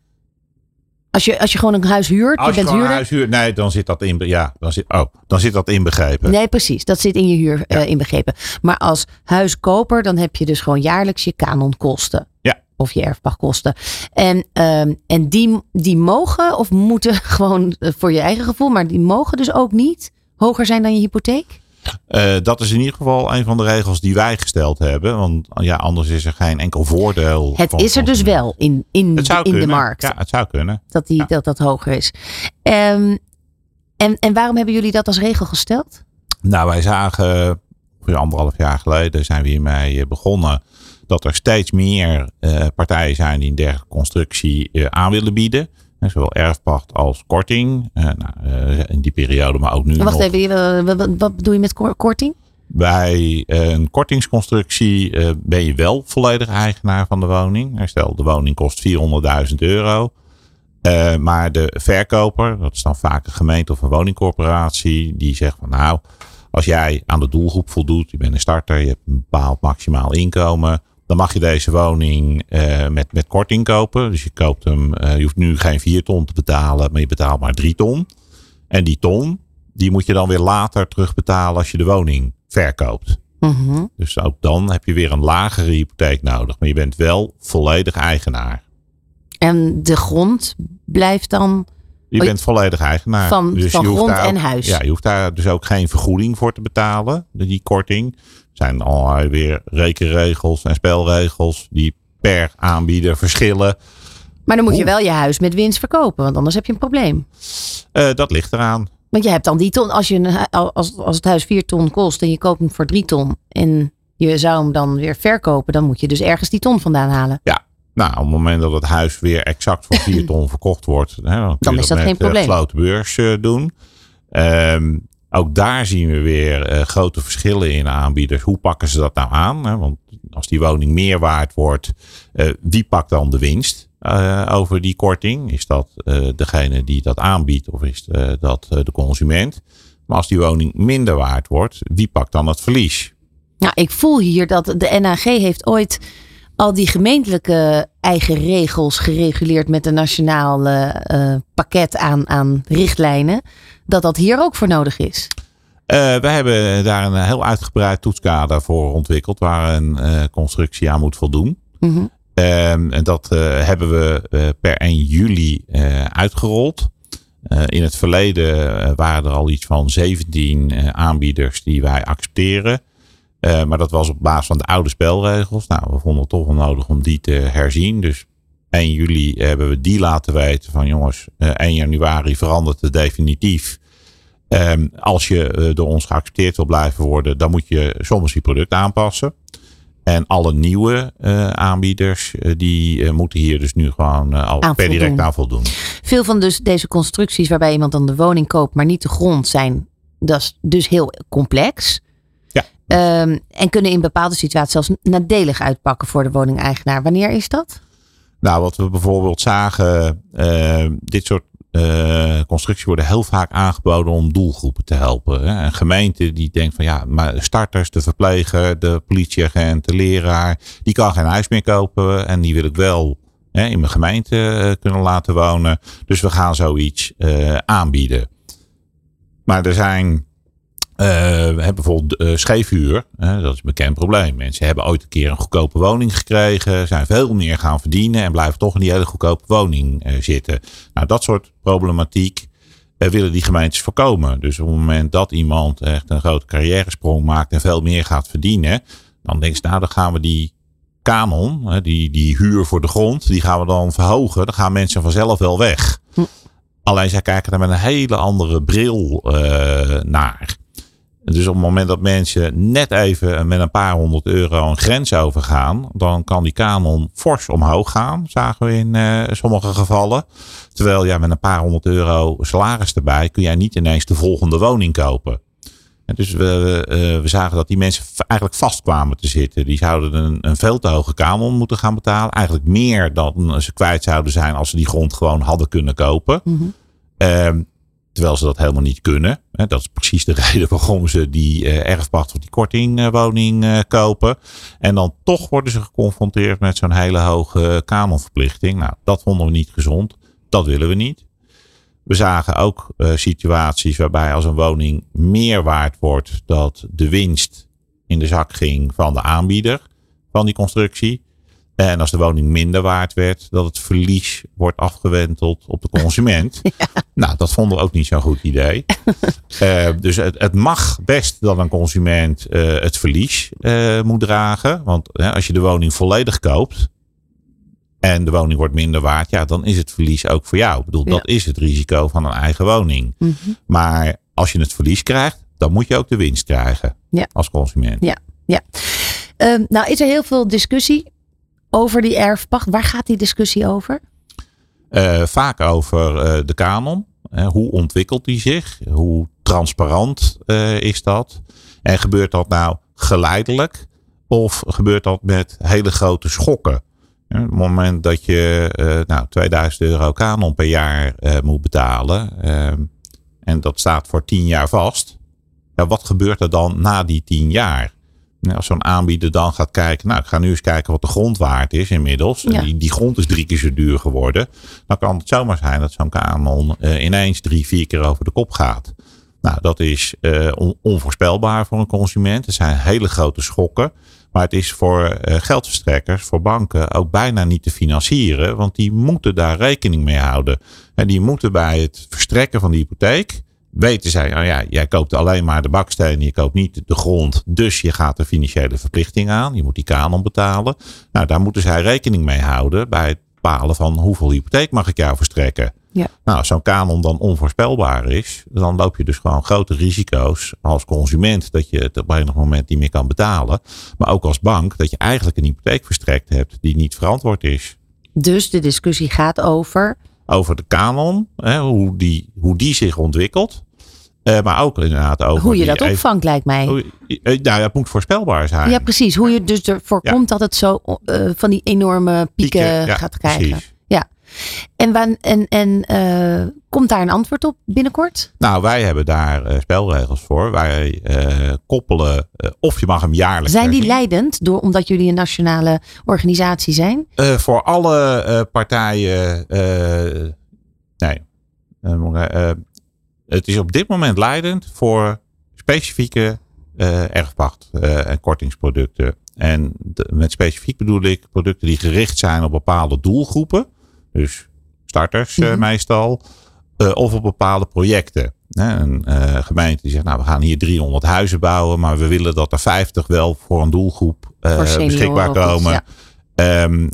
Als je, als je gewoon een huis huurt, Als je bent gewoon een huis huurt, nee, dan zit dat in, ja, dan zit, oh, dan zit dat inbegrepen. Nee, precies. Dat zit in je huur eh, inbegrepen. Maar als huiskoper, dan heb je dus gewoon jaarlijks je kanonkosten. Ja. Of je erfpachtkosten. En, ehm, en die, die mogen of moeten gewoon eh, voor je eigen gevoel, maar die mogen dus ook niet hoger zijn dan je hypotheek? Eh, dat is in ieder geval een van de regels die wij gesteld hebben. Want ja, anders is er geen enkel voordeel. Het van- is er dus wel in, in, zou in de markt. Ja, het zou kunnen. Dat, die, Ja. dat dat hoger is. Ehm, en, en waarom hebben jullie dat als regel gesteld? Nou, wij zagen ongeveer anderhalf jaar geleden zijn we hiermee eh, begonnen. Dat er steeds meer eh, partijen zijn die een dergelijke constructie aan willen bieden. Zowel erfpacht als korting. Eh, nou, eh, in die periode, maar ook nu Wacht nog. even, je- wat, bedoel je met kor- korting? Bij eh, een kortingsconstructie eh, ben je wel volledig eigenaar van de woning. Stel, de woning kost 400.000 euro. Eh, maar de verkoper, dat is dan vaak een gemeente of een woningcorporatie, die zegt van nou, als jij aan de doelgroep voldoet, je bent een starter, je hebt een bepaald maximaal inkomen, dan mag je deze woning eh, met, met korting kopen. Dus je koopt hem, eh, je hoeft nu geen 4 ton te betalen, maar je betaalt maar 3 ton. En die ton, die moet je dan weer later terugbetalen als je de woning verkoopt. Mhm. Dus ook dan heb je weer een lagere hypotheek nodig. Maar je bent wel volledig eigenaar. En de grond blijft dan Je Oh, bent volledig eigenaar. van- dus van je hoeft grond daar en huis. Ja, je hoeft daar dus ook geen vergoeding voor te betalen. Die korting. Zijn al weer rekenregels en spelregels die per aanbieder verschillen. Maar dan moet je wel je huis met winst verkopen, want anders heb je een probleem. Eh, dat ligt eraan. Want je hebt dan die ton, als, je een, als, als het huis 4 ton kost en je koopt hem voor 3 ton en je zou hem dan weer verkopen, dan moet je dus ergens die ton vandaan halen. Nou, op het moment dat het huis weer exact voor 4 ton verkocht wordt, hè, dan, Dan is dat met, geen eh, probleem. gesloten beurs eh, doen. Ehm, ook daar zien we weer eh, grote verschillen in aanbieders. Hoe pakken ze dat nou aan? Hè? Want als die woning meer waard wordt, eh, wie pakt dan de winst eh, over die korting? Is dat degene die dat aanbiedt of is dat de consument? Maar als die woning minder waard wordt, wie pakt dan het verlies? Nou, ik voel hier dat de NAG heeft ooit al die gemeentelijke eigen regels gereguleerd met een nationaal pakket aan, aan richtlijnen. Dat dat hier ook voor nodig is. Eh, we hebben daar een heel uitgebreid toetskader voor ontwikkeld waar een eh, constructie aan moet voldoen. Mhm. Ehm, en dat eh, hebben we per 1 juli uitgerold. In het verleden waren er al iets van 17 eh, aanbieders die wij accepteren. Maar dat was op basis van de oude spelregels. Nou, we vonden het toch wel nodig om die te herzien. Dus 1 juli hebben we die laten weten van jongens, eh, 1 januari verandert het definitief. Ehm, als je eh, door ons geaccepteerd wil blijven worden, dan moet je soms je product aanpassen. En alle nieuwe eh, aanbieders, eh, die moeten hier dus nu gewoon al per direct aan voldoen. Veel van dus deze constructies waarbij iemand dan de woning koopt, maar niet de grond zijn, dat is dus heel complex. Ja. Ehm, en kunnen in bepaalde situaties zelfs nadelig uitpakken voor de woningeigenaar. Wanneer is dat? Nou, wat we bijvoorbeeld zagen, dit soort eh, constructies worden heel vaak aangeboden om doelgroepen te helpen. Hè. Een die denkt van ja, maar starters, de verpleger, de politieagent, de leraar, die kan geen huis meer kopen en die wil ik wel hè, in mijn gemeente eh, kunnen laten wonen. Dus we gaan zoiets eh, aanbieden. Maar er zijn hebben bijvoorbeeld uh, scheefhuur. dat is een bekend probleem. Mensen hebben ooit een keer een goedkope woning gekregen. Zijn veel meer gaan verdienen. En blijven toch in die hele goedkope woning zitten. Nou, dat soort problematiek willen die gemeentes voorkomen. Dus op het moment dat iemand echt een grote carrière-sprong maakt. En veel meer gaat verdienen. Dan denk je, nou dan gaan we die kanon, die, die huur voor de grond, die gaan we dan verhogen. Dan gaan mensen vanzelf wel weg. Hm. Alleen zij kijken er met een hele andere bril uh, naar. Dus op het moment dat mensen net even met een paar honderd euro een grens overgaan, dan kan die kanon fors omhoog gaan, zagen we in uh, sommige gevallen. Terwijl ja, met een paar honderd euro salaris erbij kun jij niet ineens de volgende woning kopen. En dus we, uh, we zagen dat die mensen eigenlijk vast kwamen te zitten. Die zouden een, een veel te hoge kanon moeten gaan betalen. Eigenlijk meer dan ze kwijt zouden zijn als ze die grond gewoon hadden kunnen kopen. Mm Terwijl ze dat helemaal niet kunnen. Dat is precies de reden waarom ze die uh, erfpacht of die kortingwoning uh, kopen. En dan toch worden ze geconfronteerd met zo'n hele hoge kanonverplichting. Nou, dat vonden we niet gezond. Dat willen we niet. We zagen ook situaties waarbij als een woning meer waard wordt, dat de winst in de zak ging van de aanbieder van die constructie. En als de woning minder waard werd, dat het verlies wordt afgewenteld op de consument. Nou, dat vonden we ook niet zo'n goed idee. uh, dus het, het, mag best dat een consument uh, het verlies uh, moet dragen. Want als je de woning volledig koopt en de woning wordt minder waard, ja, dan is het verlies ook voor jou. Ik bedoel, ja. dat is het risico van een eigen woning. Mm -hmm. Maar als je het verlies krijgt, dan moet je ook de winst krijgen ja. als consument. Ja, ja. Um, nou is er heel veel discussie over die erfpacht. Waar gaat die discussie over? Uh, vaak over uh, de kanon. Uh, hoe ontwikkelt die zich? Hoe transparant is dat? En gebeurt dat nou geleidelijk? Of gebeurt dat met hele grote schokken? Op het moment dat je nou, 2000 euro kanon per jaar moet betalen. en dat staat voor 10 jaar vast. Wat gebeurt er dan na die 10 jaar? Als zo'n aanbieder dan gaat kijken, nou ik ga nu eens kijken wat de grond waard is inmiddels. Ja. Die, die grond is drie keer zo duur geworden. Dan kan het zomaar zijn dat zo'n kanon uh, ineens drie, vier keer over de kop gaat. Nou, dat is uh, on, onvoorspelbaar voor een consument. Het zijn hele grote schokken. Maar het is voor uh, geldverstrekkers, voor banken ook bijna niet te financieren. Want die moeten daar rekening mee houden. En die moeten bij het verstrekken van de hypotheek weten zij, oh ja, jij koopt alleen maar de bakstenen, je koopt niet de grond, dus je gaat de financiële verplichting aan, je moet die kanon betalen. Nou, daar moeten zij rekening mee houden bij het bepalen van hoeveel hypotheek mag ik jou verstrekken. Ja. Nou, als zo'n kanon dan onvoorspelbaar is, dan loop je dus gewoon grote risico's als consument dat je het op enig moment niet meer kan betalen. Maar ook als bank dat je eigenlijk een hypotheek verstrekt hebt die niet verantwoord is. Dus de discussie gaat over over de kanon, hè, hoe, die, hoe die zich ontwikkelt. Uh, maar ook inderdaad over. Hoe je dat opvangt, lijkt mij. Hoe, uh, nou, het moet voorspelbaar zijn. Ja, precies. Hoe je dus ervoor ja. komt dat het zo uh, van die enorme pieken, pieken ja, gaat krijgen. Precies. En, wan, en, en uh, komt daar een antwoord op binnenkort? Nou, wij hebben daar uh, spelregels voor. Wij uh, koppelen, of je mag hem jaarlijks. Zijn die leidend, door, omdat jullie een nationale organisatie zijn? voor alle partijen, nee. het is op dit moment leidend voor specifieke erfpacht en kortingsproducten. En de, met specifiek bedoel ik producten die gericht zijn op bepaalde doelgroepen. Dus starters mm -hmm. meestal. Uh, of op bepaalde projecten. Een uh, gemeente die zegt, nou we gaan hier 300 huizen bouwen, maar we willen dat er 50 wel voor een doelgroep beschikbaar komen. Ja. Um,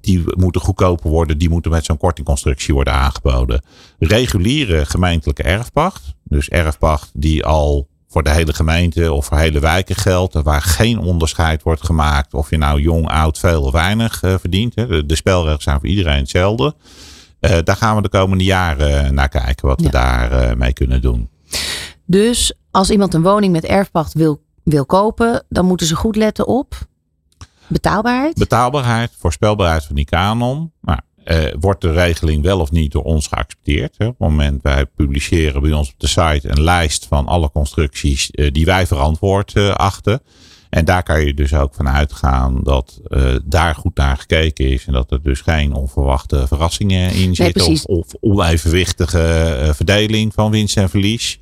die moeten goedkoper worden, die moeten met zo'n kortingconstructie worden aangeboden. Reguliere gemeentelijke erfpacht, dus erfpacht die al voor de hele gemeente of voor hele wijken geldt. Waar geen onderscheid wordt gemaakt of je nou jong, oud, veel of weinig uh, verdient. Hè. De, de spelregels zijn voor iedereen hetzelfde. Uh, daar gaan we de komende jaren naar kijken wat ja. we daar mee kunnen doen. Dus als iemand een woning met erfpacht wil, wil kopen, dan moeten ze goed letten op betaalbaarheid? Betaalbaarheid, voorspelbaarheid van die kanon. Nou, uh, wordt de regeling wel of niet door ons geaccepteerd? Hè? Op het moment wij publiceren bij ons op de site een lijst van alle constructies uh, die wij verantwoord uh, achten. En daar kan je dus ook van uitgaan dat daar goed naar gekeken is. En dat er dus geen onverwachte verrassingen in zitten. Nee, of, of, onevenwichtige verdeling van winst en verlies.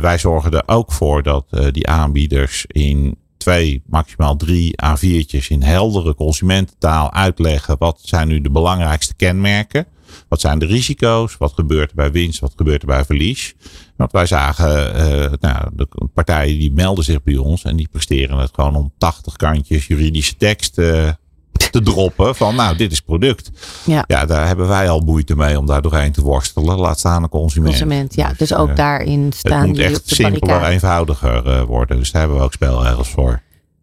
wij zorgen er ook voor dat die aanbieders in twee, maximaal drie A4'tjes in heldere consumententaal uitleggen wat zijn nu de belangrijkste kenmerken. Wat zijn de risico's? Wat gebeurt er bij winst? Wat gebeurt er bij verlies? Want wij zagen, uh, nou, de partijen die melden zich bij ons en die presteren het gewoon om 80 kantjes juridische tekst uh, te droppen van nou, dit is product. Ja. ja, daar hebben wij al moeite mee om daar doorheen te worstelen. Laat staan een consument. Consument, ja. Dus, dus ook uh, daarin staan Het moet echt simpeler, eenvoudiger worden. Dus daar hebben we ook spelregels voor.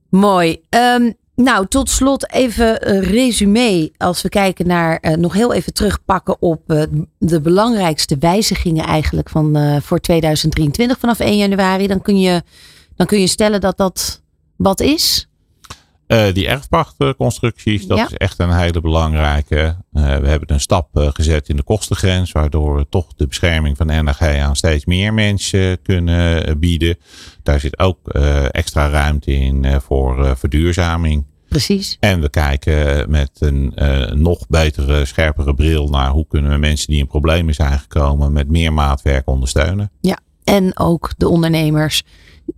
Mooi. Um, nou, tot slot even een resume. Als we kijken naar, uh, nog heel even terugpakken op uh, de belangrijkste wijzigingen eigenlijk van, uh, voor 2023 vanaf 1 januari. Dan kun je, dan kun je stellen dat dat wat is? Uh, die erfpachtconstructies, dat is echt een hele belangrijke. Uh, we hebben een stap uh, gezet in de kostengrens, waardoor we toch de bescherming van NRG aan steeds meer mensen kunnen bieden. Daar zit ook extra ruimte in voor verduurzaming. Precies. En we kijken met een nog betere, scherpere bril naar hoe kunnen we mensen die in problemen zijn gekomen met meer maatwerk ondersteunen. Ja, en ook de ondernemers,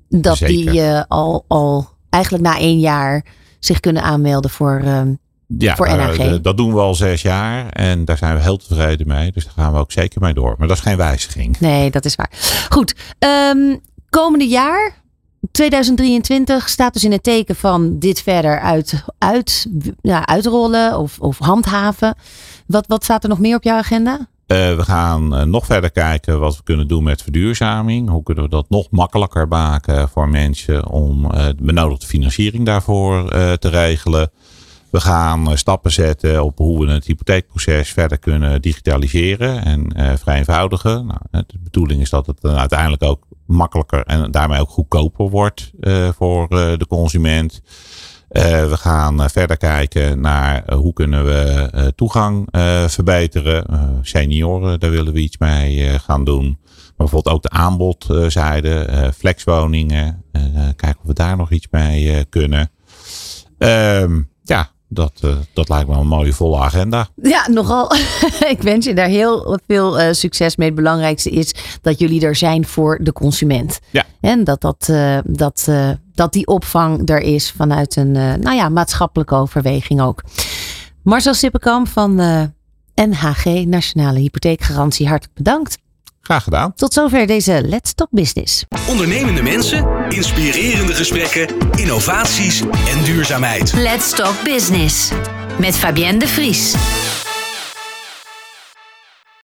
dat Zeker. die al, al eigenlijk na één jaar zich kunnen aanmelden voor, uh, ja, voor. Uh, dat doen we al zes jaar en daar zijn we heel tevreden mee. Dus daar gaan we ook zeker mee door. Maar dat is geen wijziging. Nee, dat is waar. Goed, um, komende jaar, 2023 staat dus in het teken van dit verder uit, uit, ja, uitrollen of, of handhaven. Wat, wat staat er nog meer op jouw agenda? Uh, we gaan uh, nog verder kijken wat we kunnen doen met verduurzaming. Hoe kunnen we dat nog makkelijker maken voor mensen om uh, de benodigde financiering daarvoor te regelen. We gaan stappen zetten op hoe we het hypotheekproces verder kunnen digitaliseren en vereenvoudigen. Nou, de bedoeling is dat het uiteindelijk ook makkelijker en daarmee ook goedkoper wordt voor de consument. Uh, we gaan uh, verder kijken naar uh, hoe kunnen we toegang verbeteren. senioren, daar willen we iets mee gaan doen. Maar bijvoorbeeld ook de aanbodzijde, flexwoningen. kijken of we daar nog iets mee kunnen. Ehm, dat, uh, dat lijkt me een mooie volle agenda. Ja, nogal. ik wens je daar heel veel uh, succes mee. Het belangrijkste is dat jullie er zijn voor de consument. Ja. En dat, dat, uh, dat, dat die opvang er is vanuit een nou ja, maatschappelijke overweging ook. Marcel Sippenkamp van NHG, Nationale Hypotheekgarantie, hartelijk bedankt. Graag gedaan. Tot zover deze Let's Talk Business. Ondernemende mensen, inspirerende gesprekken, innovaties en duurzaamheid. Let's Talk Business met Fabienne de Vries.